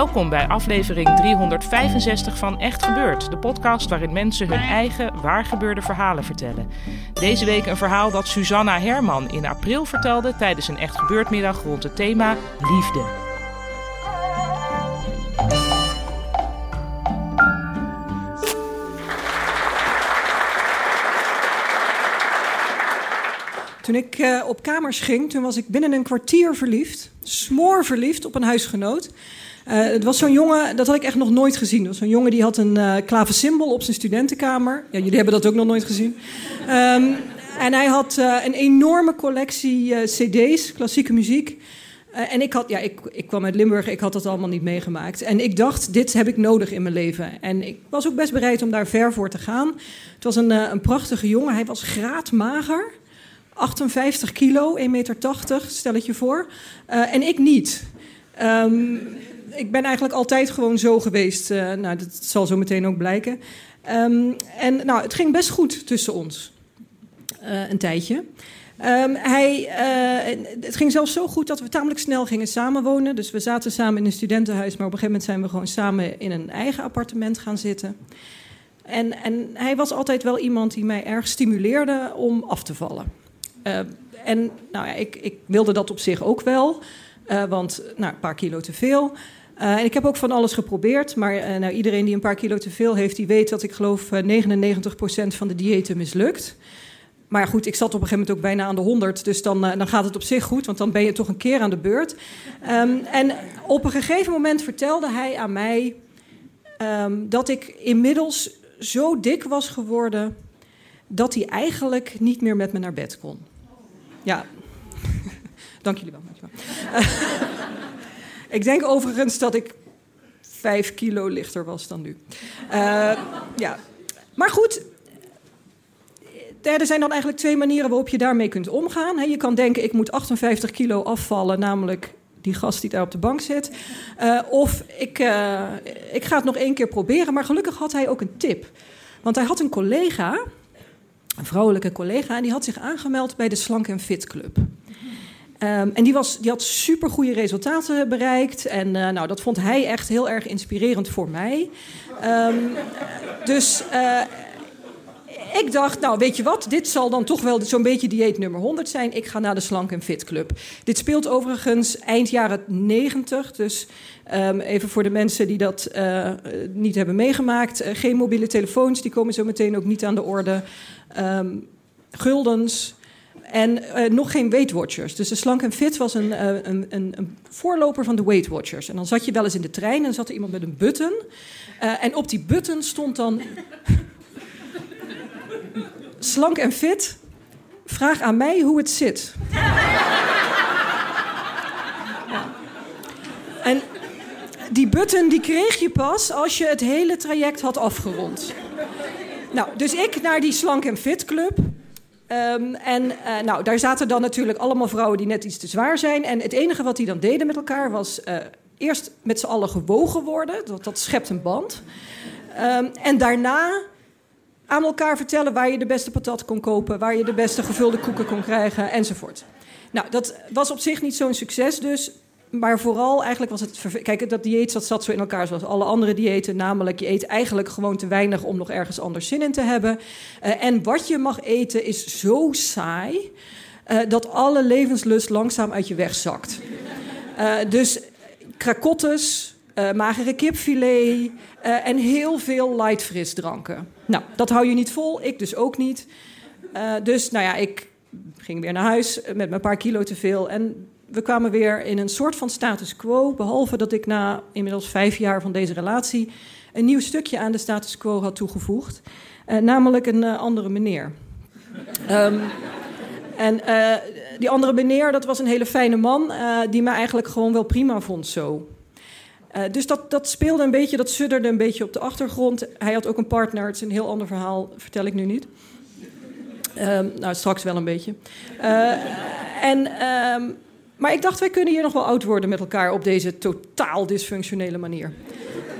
Welkom bij aflevering 365 van Echt Gebeurd, de podcast waarin mensen hun eigen waargebeurde verhalen vertellen. Deze week een verhaal dat Susanna Herman in april vertelde tijdens een Echt Gebeurd middag rond het thema liefde. Toen ik uh, op kamers ging, toen was ik binnen een kwartier verliefd. Smoor verliefd op een huisgenoot. Uh, het was zo'n jongen, dat had ik echt nog nooit gezien. Zo'n jongen die had een uh, klaversymbol op zijn studentenkamer. Ja, jullie hebben dat ook nog nooit gezien. Um, en hij had een enorme collectie cd's, klassieke muziek. en ik, had, ja, ik, ik kwam uit Limburg, ik had dat allemaal niet meegemaakt. En ik dacht, dit heb ik nodig in mijn leven. En ik was ook best bereid om daar ver voor te gaan. Het was een, een prachtige jongen, hij was graadmager. 58 kilo, 1,80 meter, stel het je voor. Uh, en ik niet. Um, ik ben eigenlijk altijd gewoon zo geweest. Uh, nou, dat zal zo meteen ook blijken. Um, en nou, het ging best goed tussen ons. Uh, een tijdje. Um, hij, het ging zelfs zo goed dat we tamelijk snel gingen samenwonen. Dus we zaten samen in een studentenhuis, maar op een gegeven moment zijn we gewoon samen in een eigen appartement gaan zitten. En, en hij was altijd wel iemand die mij erg stimuleerde om af te vallen. Uh, en nou ja, ik, ik, wilde dat op zich ook wel, uh, want nou, een paar kilo te veel. Uh, en ik heb ook van alles geprobeerd, maar nou, iedereen die een paar kilo te veel heeft, die weet dat ik geloof 99% van de diëten mislukt. Maar goed, ik zat op een gegeven moment ook bijna aan de 100, dus dan, dan gaat het op zich goed, want dan ben je toch een keer aan de beurt. Um, en op een gegeven moment vertelde hij aan mij um, dat ik inmiddels zo dik was geworden dat hij eigenlijk niet meer met me naar bed kon. Ja, dank jullie wel. Ik denk overigens dat ik vijf kilo lichter was dan nu. Uh, ja, maar goed. Er zijn dan eigenlijk twee manieren waarop je daarmee kunt omgaan. Je kan denken, ik moet 58 kilo afvallen, namelijk die gast die daar op de bank zit. Uh, of ik, uh, ik ga het nog één keer proberen. Maar gelukkig had hij ook een tip. Want hij had een collega een vrouwelijke collega, en die had zich aangemeld bij de Slank en Fit Club. Um, en die, was, die had supergoeie resultaten bereikt. En uh, nou, dat vond hij echt heel erg inspirerend voor mij. Um, dus uh, ik dacht, nou weet je wat, dit zal dan toch wel zo'n beetje dieet nummer 100 zijn. Ik ga naar de Slank en Fit Club. Dit speelt overigens eind jaren 90. Dus um, even voor de mensen die dat uh, niet hebben meegemaakt. Uh, geen mobiele telefoons, die komen zo meteen ook niet aan de orde. Um, guldens. En uh, nog geen Weight Watchers. Dus de Slank en Fit was een, een, een, een, voorloper van de Weight Watchers. En dan zat je wel eens in de trein en zat er iemand met een button. en op die button stond dan slank en fit. Vraag aan mij hoe het zit. En die button die kreeg je pas als je het hele traject had afgerond. Nou, dus ik naar die slank en fit club. Um, en uh, nou, daar zaten dan natuurlijk allemaal vrouwen die net iets te zwaar zijn. En het enige wat die dan deden met elkaar was uh, eerst met z'n allen gewogen worden. Dat, dat schept een band. Um, en daarna aan elkaar vertellen waar je de beste patat kon kopen, waar je de beste gevulde koeken kon krijgen enzovoort. Nou, dat was op zich niet zo'n succes dus. Maar vooral eigenlijk was het. Kijk, dat dieet zat, zat zo in elkaar zoals alle andere diëten. Namelijk, je eet eigenlijk gewoon te weinig om nog ergens anders zin in te hebben. Uh, en wat je mag eten is zo saai. Uh, dat alle levenslust langzaam uit je weg zakt. Uh, dus krakottes, magere kipfilet en heel veel light frisdranken. Nou, dat hou je niet vol, ik dus ook niet. Uh, dus nou ja, ik ging weer naar huis met mijn paar kilo te veel. En we kwamen weer in een soort van status quo. Behalve dat ik na inmiddels vijf jaar van deze relatie een nieuw stukje aan de status quo had toegevoegd. namelijk een andere meneer. Um, en die andere meneer, dat was een hele fijne man, die me eigenlijk gewoon wel prima vond zo. Uh, dus dat, dat speelde een beetje, dat sudderde een beetje op de achtergrond. Hij had ook een partner, het is een heel ander verhaal, vertel ik nu niet. Um, nou, straks wel een beetje. Uh, en, um, maar ik dacht, wij kunnen hier nog wel oud worden met elkaar op deze totaal dysfunctionele manier.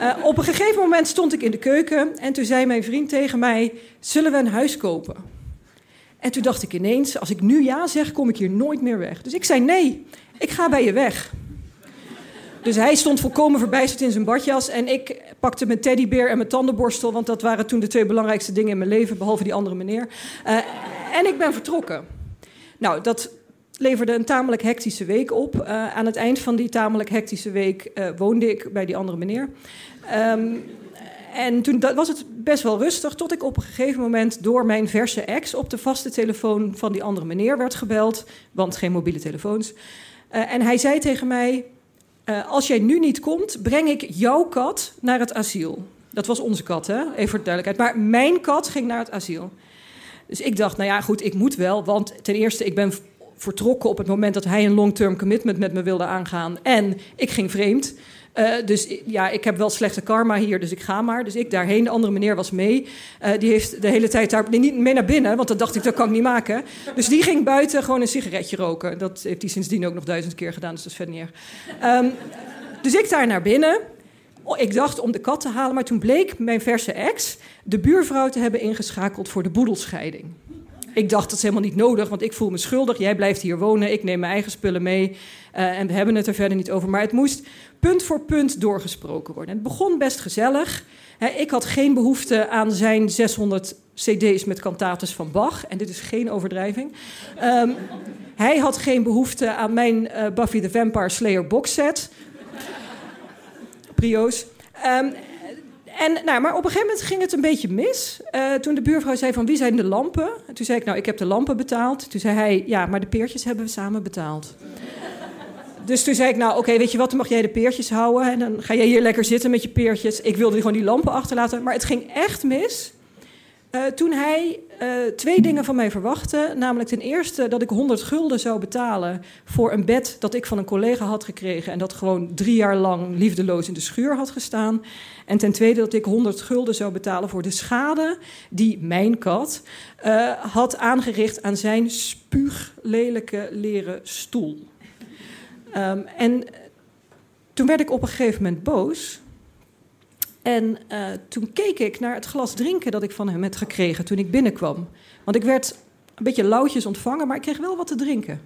Uh, op een gegeven moment stond ik in de keuken en toen zei mijn vriend tegen mij: Zullen we een huis kopen? En toen dacht ik ineens: Als ik nu ja zeg, kom ik hier nooit meer weg. Dus ik zei: Nee, ik ga bij je weg. Dus hij stond volkomen verbijsterd in zijn badjas. En ik pakte mijn teddybeer en mijn tandenborstel. Want dat waren toen de twee belangrijkste dingen in mijn leven. Behalve die andere meneer. Uh, en ik ben vertrokken. Nou, dat leverde een tamelijk hectische week op. Uh, aan het eind van die tamelijk hectische week uh, woonde ik bij die andere meneer. Um, en toen was het best wel rustig, tot ik op een gegeven moment door mijn verse ex op de vaste telefoon van die andere meneer werd gebeld, want geen mobiele telefoons. En hij zei tegen mij: uh, Als jij nu niet komt, breng ik jouw kat naar het asiel. Dat was onze kat, hè? even voor de duidelijkheid. Maar mijn kat ging naar het asiel. Dus ik dacht, nou ja, goed, ik moet wel. Want ten eerste, ik ben vertrokken op het moment dat hij een long-term commitment met me wilde aangaan. En ik ging vreemd. Uh, dus ja, ik heb wel slechte karma hier, dus ik ga maar. Dus ik daarheen. De andere meneer was mee. Uh, die heeft de hele tijd daar niet mee naar binnen, want dat dacht ik, dat kan ik niet maken. Dus die ging buiten gewoon een sigaretje roken. Dat heeft hij sindsdien ook nog duizend keer gedaan, dus dat is verder niet. Um, dus ik daar naar binnen. Oh, ik dacht om de kat te halen, maar toen bleek mijn verse ex de buurvrouw te hebben ingeschakeld voor de boedelscheiding. Ik dacht, dat is helemaal niet nodig, want ik voel me schuldig. Jij blijft hier wonen, ik neem mijn eigen spullen mee. Uh, en we hebben het er verder niet over. Maar het moest punt voor punt doorgesproken worden. het begon best gezellig. Ik had geen behoefte aan zijn 600 cd's met cantates van Bach. En dit is geen overdrijving. Um, hij had geen behoefte aan mijn uh, Buffy the Vampire Slayer boxset. Prio's. Um, en, nou, maar op een gegeven moment ging het een beetje mis. Uh, toen de buurvrouw zei van wie zijn de lampen? En toen zei ik, nou, ik heb de lampen betaald. Toen zei hij, ja, maar de peertjes hebben we samen betaald. dus toen zei ik, nou, oké, weet je wat, dan mag jij de peertjes houden. En dan ga jij hier lekker zitten met je peertjes. Ik wilde gewoon die lampen achterlaten. Maar het ging echt mis. Uh, toen hij uh, twee dingen van mij verwachtte. Namelijk ten eerste dat ik 100 gulden zou betalen voor een bed dat ik van een collega had gekregen. En dat gewoon drie jaar lang liefdeloos in de schuur had gestaan. En ten tweede dat ik 100 gulden zou betalen voor de schade die mijn kat uh, had aangericht aan zijn spuuglelijke leren stoel. Um, en toen werd ik op een gegeven moment boos. En uh, toen keek ik naar het glas drinken dat ik van hem had gekregen toen ik binnenkwam. Want ik werd een beetje lauwtjes ontvangen, maar ik kreeg wel wat te drinken.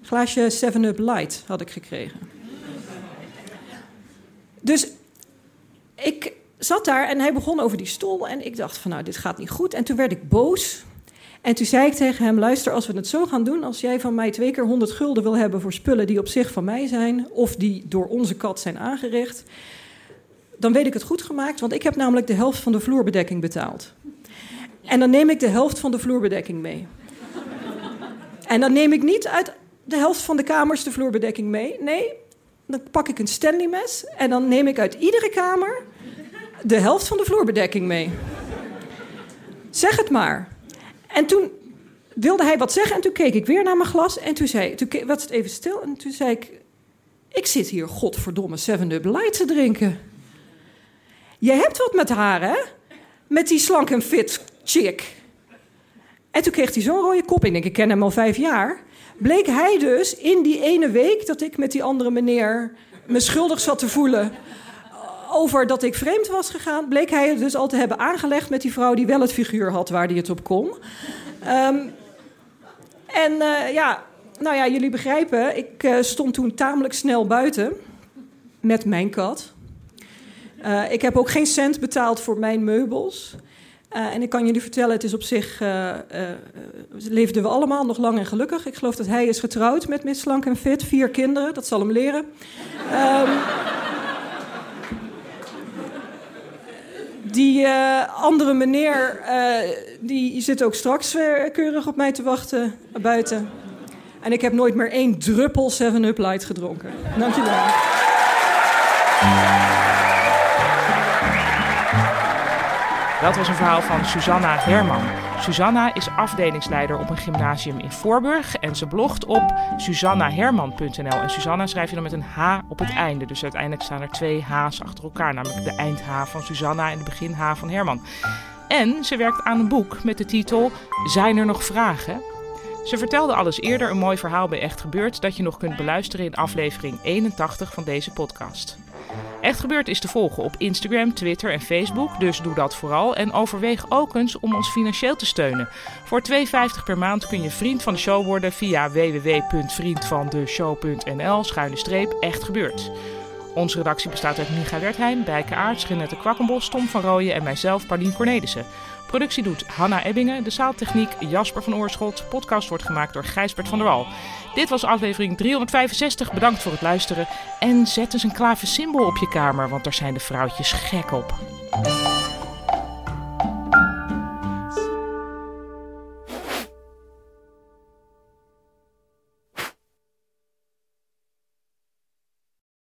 Een glaasje 7-Up Light had ik gekregen. Dus ik zat daar en hij begon over die stoel. En ik dacht van nou, dit gaat niet goed. En toen werd ik boos. En toen zei ik tegen hem: luister, als we het zo gaan doen, als jij van mij twee keer 100 gulden wil hebben voor spullen die op zich van mij zijn, of die door onze kat zijn aangericht, dan weet ik het goed gemaakt, want ik heb namelijk de helft van de vloerbedekking betaald. En dan neem ik de helft van de vloerbedekking mee. En dan neem ik niet uit de helft van de kamers de vloerbedekking mee. Nee, dan pak ik een Stanley mes en dan neem ik uit iedere kamer de helft van de vloerbedekking mee. Zeg het maar. En toen wilde hij wat zeggen en toen keek ik weer naar mijn glas en toen zei toen was het even stil en toen zei ik ik zit hier godverdomme 7-Up Light te drinken. Je hebt wat met haar, hè? Met die slank en fit chick. En toen kreeg hij zo'n rode kop. Ik denk, ik ken hem al vijf jaar. Bleek hij dus in die ene week dat ik met die andere meneer me schuldig zat te voelen over dat ik vreemd was gegaan, bleek hij het dus al te hebben aangelegd met die vrouw die wel het figuur had waar hij het op kon. Um, en uh, ja, nou ja, jullie begrijpen, ik uh, stond toen tamelijk snel buiten met mijn kat. Uh, ik heb ook geen cent betaald voor mijn meubels. Uh, en ik kan jullie vertellen, het is op zich. Uh, leefden we allemaal nog lang en gelukkig. Ik geloof dat hij is getrouwd met Miss en Fit. Vier kinderen, dat zal hem leren. Um, die andere meneer, die zit ook straks keurig op mij te wachten buiten. En ik heb nooit meer één druppel 7-Up Light gedronken. Dankjewel. Dat was een verhaal van Susanna Herman. Susanna is afdelingsleider op een gymnasium in Voorburg en ze blogt op susannaherman.nl. En Susanna schrijf je dan met een H op het einde. Dus uiteindelijk staan er twee H's achter elkaar, namelijk de eind-H van Susanna en de begin-H van Herman. En ze werkt aan een boek met de titel Zijn er nog vragen? Ze vertelde alles eerder een mooi verhaal bij Echt Gebeurd dat je nog kunt beluisteren in aflevering 81 van deze podcast. Echt Gebeurd is te volgen op Instagram, Twitter en Facebook, dus doe dat vooral. En overweeg ook eens om ons financieel te steunen. Voor 2,50 per maand kun je vriend van de show worden via www.vriendvandeshow.nl schuine streep Echt Gebeurd. Onze redactie bestaat uit Micha Wertheim, Bijke Aarts, Renette Kwakkenbos, Tom van Rooyen en mijzelf, Paulien Cornelissen. Productie doet Hanna Ebbingen, de zaaltechniek Jasper van Oorschot. Podcast wordt gemaakt door Gijsbert van der Wal. Dit was aflevering 365. Bedankt voor het luisteren. En zet eens een klaver symbool op je kamer, want daar zijn de vrouwtjes gek op.